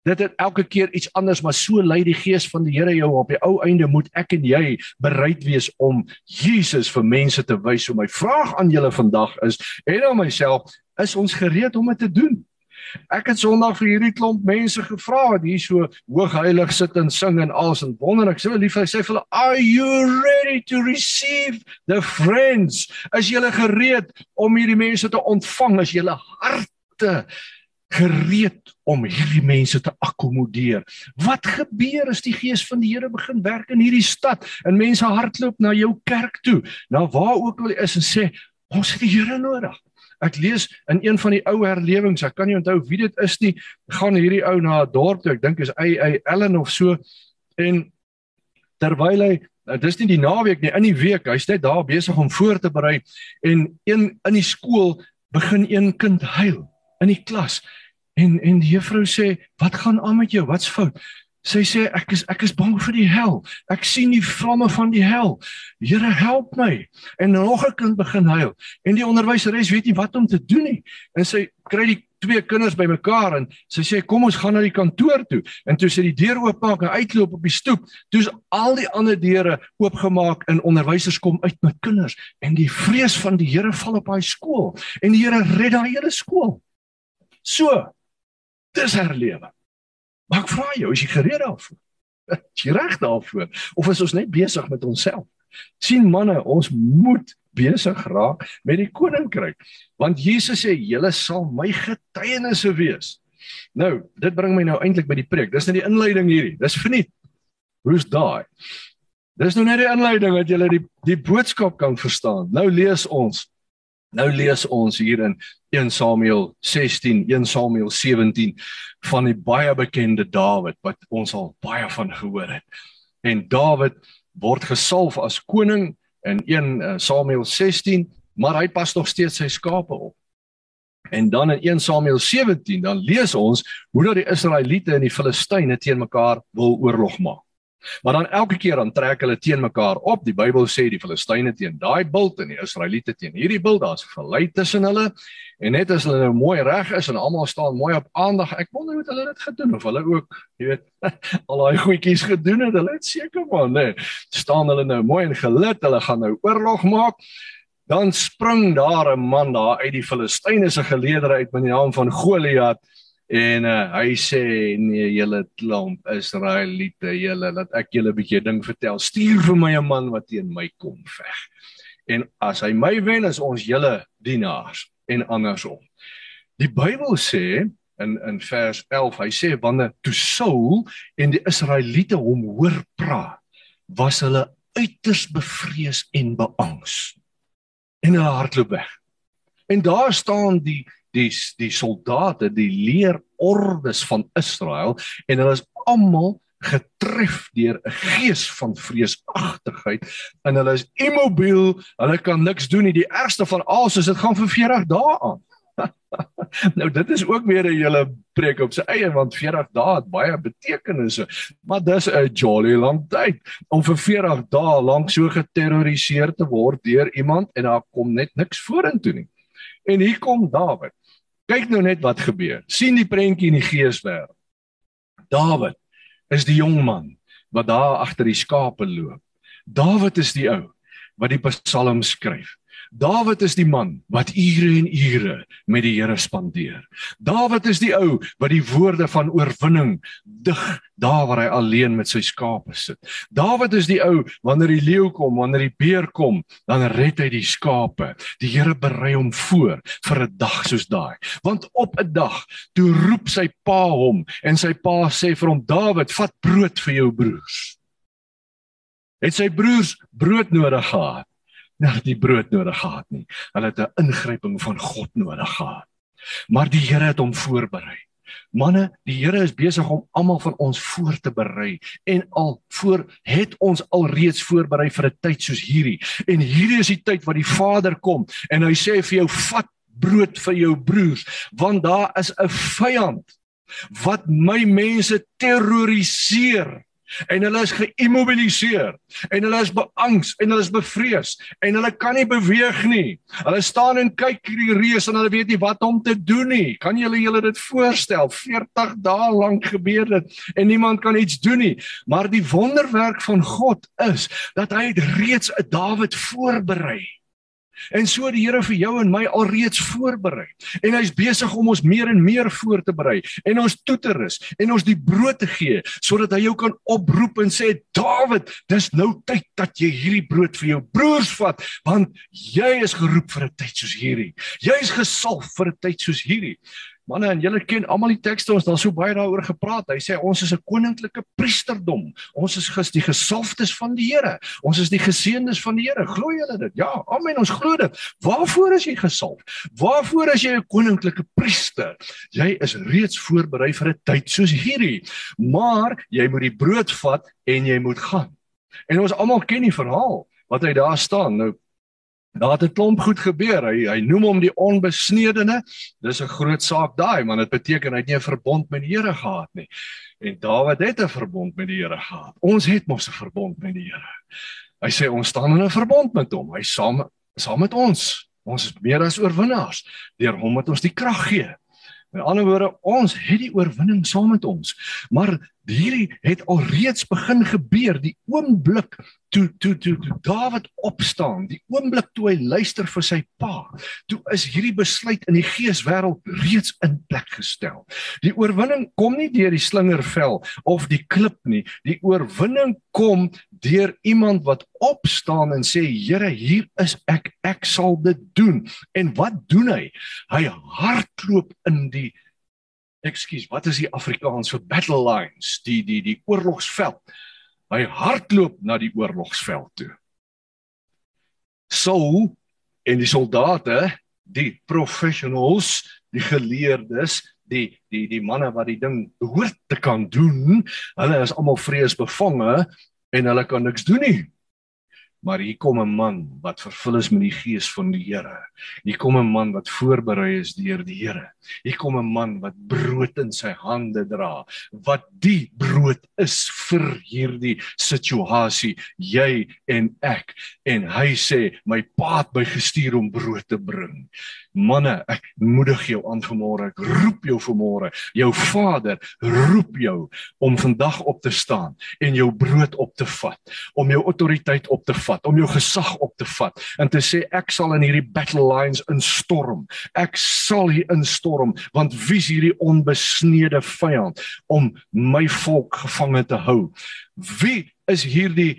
Dit het elke keer iets anders, maar so lei die gees van die Here jou op die ou einde moet ek en jy bereid wees om Jesus vir mense te wys. So my vraag aan julle vandag is en aan myself, is ons gereed om dit te doen? Ek het Sondag vir hierdie klomp mense gevra wat hier so hoogheilig sit en sing en alles en wonder ek so lief hy sê vir hulle are you ready to receive the friends as jy gereed om hierdie mense te ontvang as jy harte gereed om hierdie mense te akkommodeer. Wat gebeur as die gees van die Here begin werk in hierdie stad en mense hardloop na jou kerk toe, na waar ook al is en sê ons het die Here nodig. Ek lees in een van die ou herlewings, ek kan nie onthou wie dit is nie, gaan hierdie ou na 'n dorp toe, ek dink is hy Ellen of so en terwyl hy nou dis nie die naweek nie, in die week, hy's net daar besig om voor te berei en een in die skool begin een kind huil in die klas. En en die juffrou sê wat gaan aan met jou? Wat's fout? Sy sê ek is ek is bang vir die hel. Ek sien die vlamme van die hel. Here help my. En nog 'n kind begin huil. En die onderwyseres weet nie wat om te doen nie. En sy kry die twee kinders bymekaar en sy sê kom ons gaan na die kantoor toe. En toe sy die deur oopmaak en uitloop op die stoep toe's al die ander deure oopgemaak en onderwysers kom uit met kinders. En die vrees van die Here val op daai skool. En die Here red daai hele skool So, dis herlewe. Maar ek vra jou, is jy gereed daarvoor? Is jy reg daarvoor of is ons net besig met onsself? sien manne, ons moet besig raak met die koninkryk. Want Jesus sê, "Julle sal my getuienisse wees." Nou, dit bring my nou eintlik by die preek. Dis net die inleiding hierdie. Dis verniet. Hoe's daai? Dis nou net die inleiding dat jy die die boodskap kan verstaan. Nou lees ons Nou lees ons hier in 1 Samuel 16, 1 Samuel 17 van die baie bekende Dawid wat ons al baie van gehoor het. En Dawid word gesalf as koning in 1 eh, Samuel 16, maar hy pas nog steeds sy skape op. En dan in 1 Samuel 17 dan lees ons hoe dat die Israeliete en die Filistyne teen mekaar wil oorlog maak. Maar dan elke keer dan trek hulle teen mekaar op. Die Bybel sê die Filistyne teen daai bult en die Israeliete teen hierdie bult. Daar's 'n verlei tussen hulle. En net as hulle nou mooi reg is en almal staan mooi op aandag, ek wonder hoe hulle dit gedoen of hulle ook, jy weet, al daai goedjies gedoen het. Hulle het seker maar, nee. Staan hulle nou mooi en gelid. Hulle gaan nou oorlog maak. Dan spring daar 'n man daar uit die Filistyne se geleedere uit met die naam van Goliat En uh, hy sê nee julle klomp Israeliete julle laat ek julle 'n bietjie ding vertel stuur vir my 'n man wat teen my kom veg. En as hy my wen is ons julle dienaars en andersom. Die Bybel sê in in vers 11 hy sê wanneer toe Saul en die Israeliete hom hoor praat was hulle uiters bevrees en beangs. En hulle hardloop weg. En daar staan die die die soldate, die leerordes van Israel en hulle is almal getref deur 'n gees van vreesagtigheid en hulle is immobiel, hulle kan niks doen nie. Die ergste van alles is dit gaan vir 40 dae aan. nou dit is ook weer 'n hele preek op sy eie want 40 dae het baie betekenisse, maar dis 'n jolly lang tyd om vir 40 dae lank so geterroriseer te word deur iemand en daar kom net niks vorentoe nie. En hier kom Dawid. Kyk nou net wat gebeur. sien die prentjie in die geeswêreld. Dawid is die jong man wat daar agter die skape loop. Dawid is die ou wat die psalm skryf. Dawid is die man wat ure en ure met die Here spandeer. Dawid is die ou wat die woorde van oorwinning dig daar waar hy alleen met sy skape sit. Dawid is die ou wanneer die leeu kom, wanneer die beer kom, dan red hy die skape. Die Here berei hom voor vir 'n dag soos daai. Want op 'n dag toe roep sy pa hom en sy pa sê vir hom Dawid, vat brood vir jou broers. Het sy broers brood nodig gehad? Net die brood nodig gehad nie. Hulle het 'n ingryping van God nodig gehad. Maar die Here het hom voorberei. Manne, die Here is besig om almal van ons voor te berei en al voor het ons al reeds voorberei vir 'n tyd soos hierdie. En hierdie is die tyd wat die Vader kom en hy sê vir jou vat brood vir jou broers want daar is 'n vyand wat my mense terroriseer en hulle is geïmmobiliseer en hulle is beangs en hulle is bevrees en hulle kan nie beweeg nie. Hulle staan en kyk hierdie reus en hulle weet nie wat om te doen nie. Kan julle julle dit voorstel? 40 dae lank gebeur dit en niemand kan iets doen nie. Maar die wonderwerk van God is dat hy reeds 'n Dawid voorberei het. En so die Here vir jou en my alreeds voorberei. En hy's besig om ons meer en meer voor te berei en ons toe te rus en ons die brood te gee sodat hy jou kan oproep en sê Dawid, dis nou tyd dat jy hierdie brood vir jou broers vat want jy is geroep vir 'n tyd soos hierdie. Jy is gesalf vir 'n tyd soos hierdie. Manne, en julle ken almal die tekste ons daar so baie daaroor gepraat. Hy sê ons is 'n koninklike priesterdom. Ons is ges die gesalfdes van die Here. Ons is die geseëndes van die Here. Glo julle dit? Ja, amen. Ons glo dit. Waarvoor is jy gesalf? Waarvoor is jy 'n koninklike priester? Jy is reeds voorberei vir 'n tyd soos hierdie. Maar jy moet die brood vat en jy moet gaan. En ons almal ken die verhaal wat hy daar staan. Nou Daar het 'n klomp goed gebeur. Hy hy noem hom die onbesnedene. Dis 'n groot saak daai, want dit beteken hy het nie 'n verbond met die Here gehad nie. En Dawid het 'n verbond met die Here gehad. Ons het mos 'n verbond met die Here. Hy sê ons staan in 'n verbond met hom. Hy saam saam met ons. Ons is meer as oorwinnaars deur hom wat ons die krag gee. Met ander woorde, ons het die oorwinning saam met ons. Maar hierdie het al reeds begin gebeur. Die oomblik toe toe toe toe Dawid opstaan die oomblik toe hy luister vir sy pa toe is hierdie besluit in die geeswêreld reeds in plek gestel. Die oorwinning kom nie deur die slingervel of die klip nie. Die oorwinning kom deur iemand wat opstaan en sê Here hier is ek. Ek sal dit doen. En wat doen hy? Hy hardloop in die ekskuus, wat is die Afrikaans vir battle lines, die die die oorlogsveld. Hy hardloop na die oorlogsveld toe. Saul en die soldate, die professionals, die geleerdes, die die die manne wat die ding behoort te kan doen, hulle is almal vreesbevange en hulle kan niks doen nie. Maar hier kom 'n man wat vervul is met die gees van die Here. Hier kom 'n man wat voorberei is deur die Here. Hier kom 'n man wat brood in sy hande dra. Wat die brood is vir hierdie situasie, jy en ek. En hy sê, "My Pa het my gestuur om brood te bring." Manne, ek moedig jou aan vanmôre. Ek roep jou vanmôre. Jou Vader roep jou om vandag op te staan en jou brood op te vat, om jou autoriteit op te vat, om jou gesag op te vat en te sê ek sal in hierdie battle lines instorm. Ek sal hier instorm want wie is hierdie onbesnede vyand om my volk gevange te hou? Wie is hierdie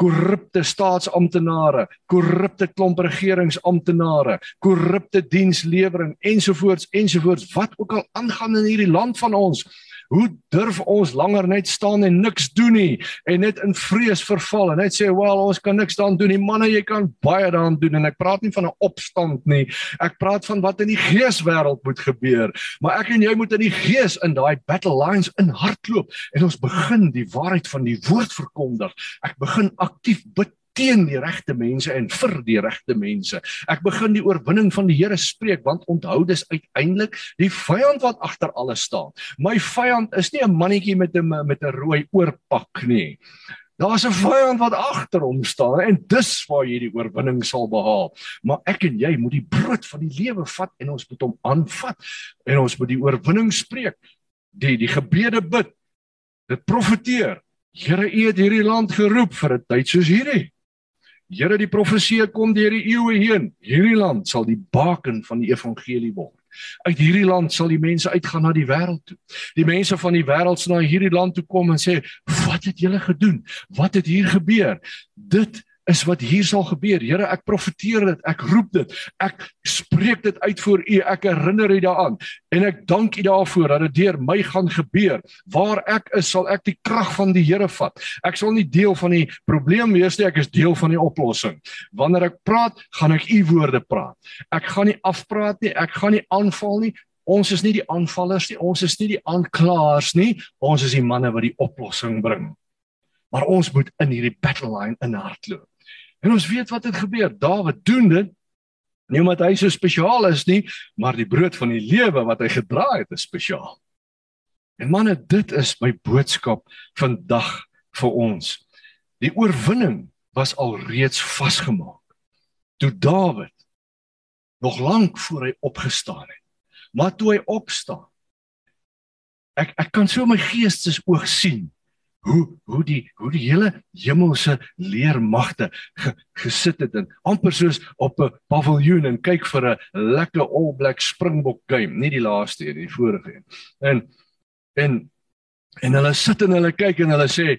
korrupte staatsamptenare, korrupte klomp regeringsamptenare, korrupte dienslewering ensovoorts ensovoorts wat ook al aangaan in hierdie land van ons. Hoe durf ons langer net staan en niks doen nie en net in vrees verval en net sê, "Wel, ons kan niks daan doen nie." Manne, jy kan baie daan doen en ek praat nie van 'n opstand nie. Ek praat van wat in die geeswêreld moet gebeur. Maar ek en jy moet in die gees in daai battle lines in hardloop en ons begin die waarheid van die woord verkondig. Ek begin aktief bid teen die regte mense en vir die regte mense. Ek begin die oorwinning van die Here spreek want onthou dis uiteindelik die vyand wat agter alles staan. My vyand is nie 'n mannetjie met 'n met 'n rooi oorpak nie. Daar's 'n vyand wat agter hom staan en dis waar jy die oorwinning sal behaal. Maar ek en jy moet die brood van die lewe vat en ons moet hom aanvat en ons moet die oorwinning spreek. Die die gebede bid. Dit profeteer. Here, U het hierdie land geroep vir 'n tyd soos hierdie. Here die profesie kom deur die eeue heen. Hierdie land sal die baken van die evangelie word. Uit hierdie land sal die mense uitgaan na die wêreld toe. Die mense van die wêreld sal na hierdie land toe kom en sê, "Wat het julle gedoen? Wat het hier gebeur?" Dit is wat hier sal gebeur. Here, ek profeteer dit, ek roep dit. Ek spreek dit uit voor U. Ek herinner U daaraan en ek dank U daarvoor dat dit deur my gaan gebeur. Waar ek is, sal ek die krag van die Here vat. Ek sal nie deel van die probleem wees nie, ek is deel van die oplossing. Wanneer ek praat, gaan ek U woorde praat. Ek gaan nie afpraat nie, ek gaan nie aanval nie. ons is nie die aanvallers nie, ons is nie die aanklaers nie, ons is die manne wat die oplossing bring. Maar ons moet in hierdie battle line inhardloop. En ons weet wat het gebeur. Dawid doen dit nie omdat hy so spesiaal is nie, maar die brood van die lewe wat hy gedra het is spesiaal. En manne, dit is my boodskap vandag vir ons. Die oorwinning was al reeds vasgemaak. Toe Dawid nog lank voor hy opgestaan het. Maar toe hy opstaan, ek ek kan so my geestes oog sien hoe hoe die hoe die hele hemelse leermagte ge, gesit het en amper soos op 'n paviljoen en kyk vir 'n lekker All Black Springbok game, nie die laaste een, die vorige een. En en en hulle sit en hulle kyk en hulle sê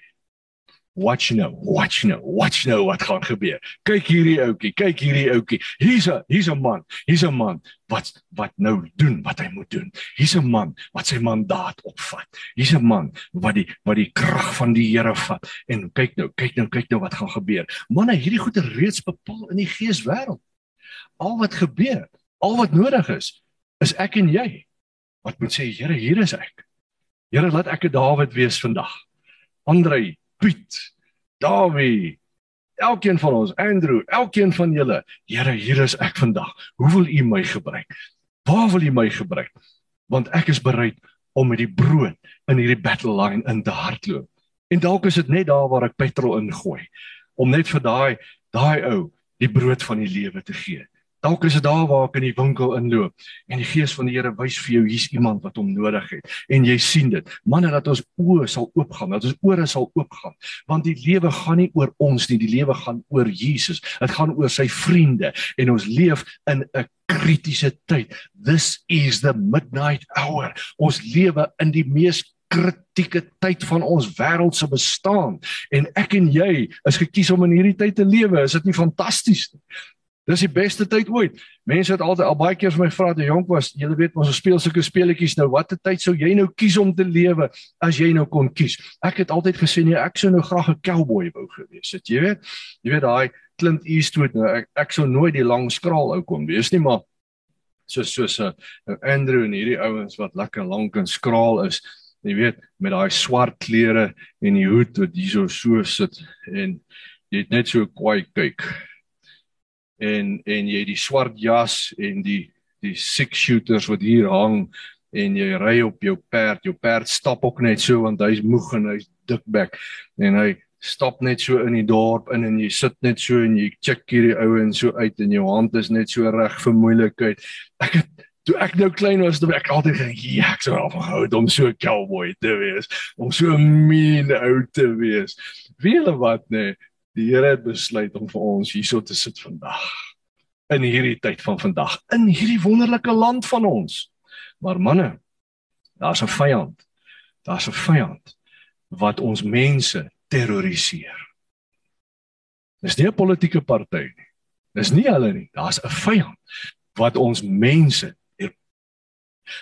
watch nou, watch nou, watch nou wat gaan gebeur. Kyk hierdie ouetjie, kyk hierdie ouetjie. Hier's 'n hier's 'n man, hier's 'n man wat wat nou doen wat hy moet doen. Hier's 'n man wat sy mandaat opvat. Hier's 'n man wat die wat die krag van die Here vat. En kyk nou, kyk nou, kyk nou wat gaan gebeur. Manne, hierdie goeie reeds bepaal in die geeswêreld. Al wat gebeur, al wat nodig is, is ek en jy. Wat moet sê, Here, hier is ek. Here, laat ek 'n Dawid wees vandag. Andrei Piet, Dawie, elkeen van ons, Andrew, elkeen van julle. Here, hier is ek vandag. Hoe wil U my gebruik? Waar wil U my gebruik? Want ek is bereid om met die brood in hierdie battle line in te hardloop. En dalk is dit net daar waar ek petrol ingooi om net vir daai daai ou die brood van die lewe te gee. Dalk is dit daar waar ek in die winkel inloop en die gees van die Here wys vir jou hier's iemand wat hom nodig het en jy sien dit. Manne dat ons oë sal oopgaan, dat ons ore sal oopgaan, want die lewe gaan nie oor ons nie, die lewe gaan oor Jesus. Dit gaan oor sy vriende en ons leef in 'n kritiese tyd. This is the midnight hour. Ons lewe in die mees kritieke tyd van ons wêreld se bestaan en ek en jy is gekies om in hierdie tyd te lewe. Is dit nie fantasties nie? Dis die beste tyd ooit. Mense het altyd al baie keer vir my vra toe jonk was, jy weet ons speel sulke speletjies nou, watter tyd sou jy nou kies om te lewe as jy nou kon kies? Ek het altyd gesê nee, ek sou nou graag 'n cowboy wou gewees het, jy weet. Jy weet daai Clint Eastwood nou, ek ek sou nooit die lang skraal ou kon wees nie, maar soos soos 'n uh, Andrew en hierdie ouens wat lekker lank en skraal is, jy weet, met daai swart klere en die hoed wat hierso so sit en jy het net so kwaai kyk en en jy die swart jas en die die six shooters wat hier hang en jy ry op jou perd jou perd stap ook net so want hy's moeg en hy's dikbek. En hy stap net so in die dorp in en jy sit net so en jy check hierdie ouens so uit en jou hand is net so reg vir moeilikheid. Ek het toe ek nou klein was toe ek altyd gedink ja ek sou afgehou het om so 'n cowboy te wees om so 'n mean ou te wees. Wie hulle wat nee Die Here het besluit om vir ons hierso te sit vandag. In hierdie tyd van vandag, in hierdie wonderlike land van ons. Maar manne, daar's 'n vyand. Daar's 'n vyand wat ons mense terroriseer. Dis nie 'n politieke party nie. Dis nie hulle nie. Daar's 'n vyand wat ons mense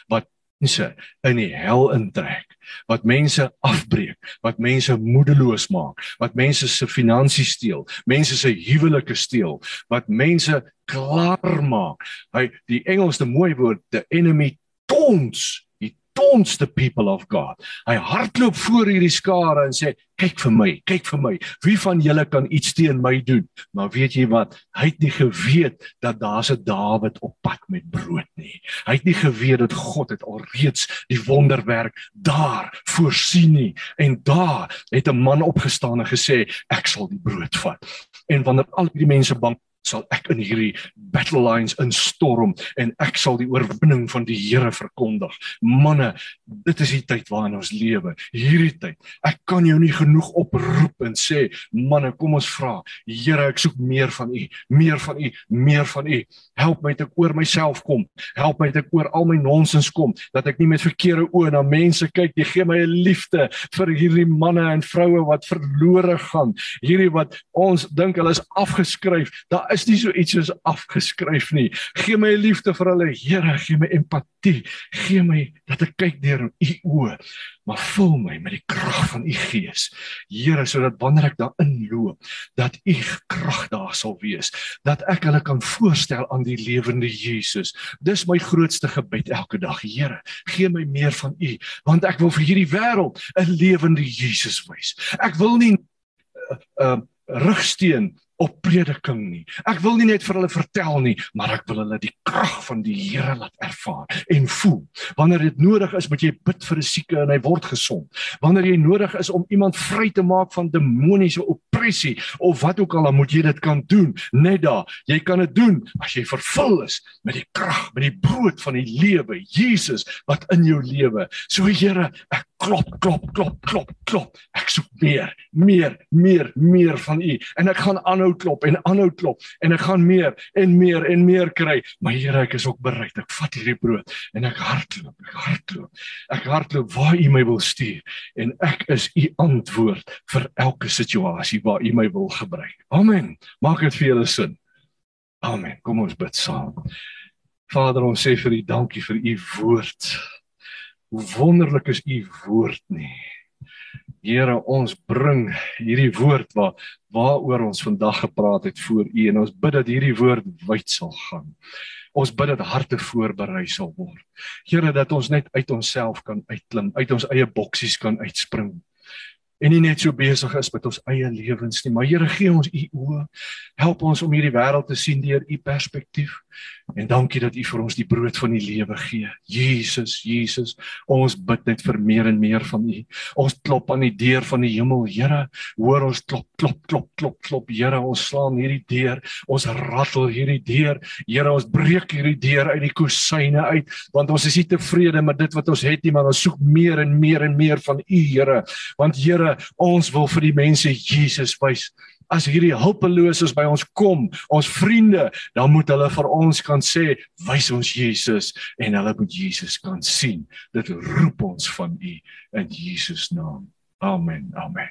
wat mense in die hel intrek, wat mense afbreek, wat mense moedeloos maak, wat mense se finansies steel, mense se huwelike steel, wat mense klaar maak. Hy die Engelse mooi woord the enemy taunts taunts the people of God. Hy hardloop voor hierdie skare en sê kyk vir my, kyk vir my. Wie van julle kan iets teen my doen? Maar weet jy wat? Hy het nie geweet dat daar's 'n Dawid op pad met brood nie. Hy het nie geweet dat God het alreeds die wonderwerk daar voorsien nie. En daar het 'n man opgestaan en gesê ek sal die brood vat. En wanneer al die mense bang sal ek in hierdie battle lines instorm en ek sal die oorwinning van die Here verkondig. Manne, dit is die tyd waarin ons lewe. Hierdie tyd. Ek kan jou nie genoeg oproep en sê, manne, kom ons vra. Here, ek soek meer van U, meer van U, meer van U. Help my te oor myself kom. Help my te oor al my nonsens kom dat ek nie met verkeerde oë na mense kyk. Jy gee my 'n liefde vir hierdie manne en vroue wat verlore gaan. Hierdie wat ons dink hulle is afgeskryf. Daar is nie so iets soos afgeskryf nie. Gee my liefde vir hulle, Here, gee my empatie. Gee my dat ek kyk deur u oë, maar vul my met die krag van u Gees. Here, sodat wanneer ek daarin loop, dat u krag daar sal wees, dat ek hulle kan voorstel aan die lewende Jesus. Dis my grootste gebed elke dag. Here, gee my meer van u, want ek wil vir hierdie wêreld 'n lewende Jesus wys. Ek wil nie 'n uh, uh, rugsteen op prediking nie. Ek wil nie net vir hulle vertel nie, maar ek wil hulle die krag van die Here laat ervaar en voel. Wanneer dit nodig is, moet jy bid vir 'n sieke en hy word gesond. Wanneer jy nodig is om iemand vry te maak van demoniese opressie of wat ook al, dan moet jy dit kan doen. Net daar. Jy kan dit doen as jy vervul is met die krag, met die brood van die lewe, Jesus wat in jou lewe. So Here, ek klop, klop, klop, klop, klop. Ek soek meer, meer, meer, meer van U en ek gaan aanhou klop en aanhou klop en ek gaan meer en meer en meer kry. Maar Here, ek is ook bereid. Ek vat hierdie brood en ek hardloop, ek hardloop. Ek hardloop waar U my wil stuur en ek is U antwoord vir elke situasie waar U my wil gebruik. Amen. Maak dit vir julle sin. Amen. Kom ons bid saam. Vader, ons sê vir U dankie vir U woord. Hoe wonderlik is u woord nie. Here, ons bring hierdie woord waar waaroor ons vandag gepraat het voor u en ons bid dat hierdie woord wyd sal gaan. Ons bid dat harte voorberei sal word. Here, dat ons net uit onsself kan uitklim, uit ons eie boksies kan uitspring en nie net so besig is met ons eie lewens nie, maar Here gee ons u oë. Help ons om hierdie wêreld te sien deur u perspektief. En dankie dat u vir ons die brood van die lewe gee. Jesus, Jesus, ons bid net vir meer en meer van u. Ons klop aan die deur van die hemel, Here. Hoor ons klop, klop, klop, klop, klop, Here. Ons slaan hierdie deur. Ons rattel hierdie deur. Here, ons breek hierdie deur uit die kusyne uit, want ons is nie tevrede met dit wat ons het nie, maar ons soek meer en meer en meer van u, Here. Want Here, ons wil vir die mense Jesus wys. As hierdie hulpeloses by ons kom, ons vriende, dan moet hulle vir ons kan sê, "Wys ons Jesus," en hulle moet Jesus kan sien. Dit roep ons van U in Jesus naam. Amen. Amen.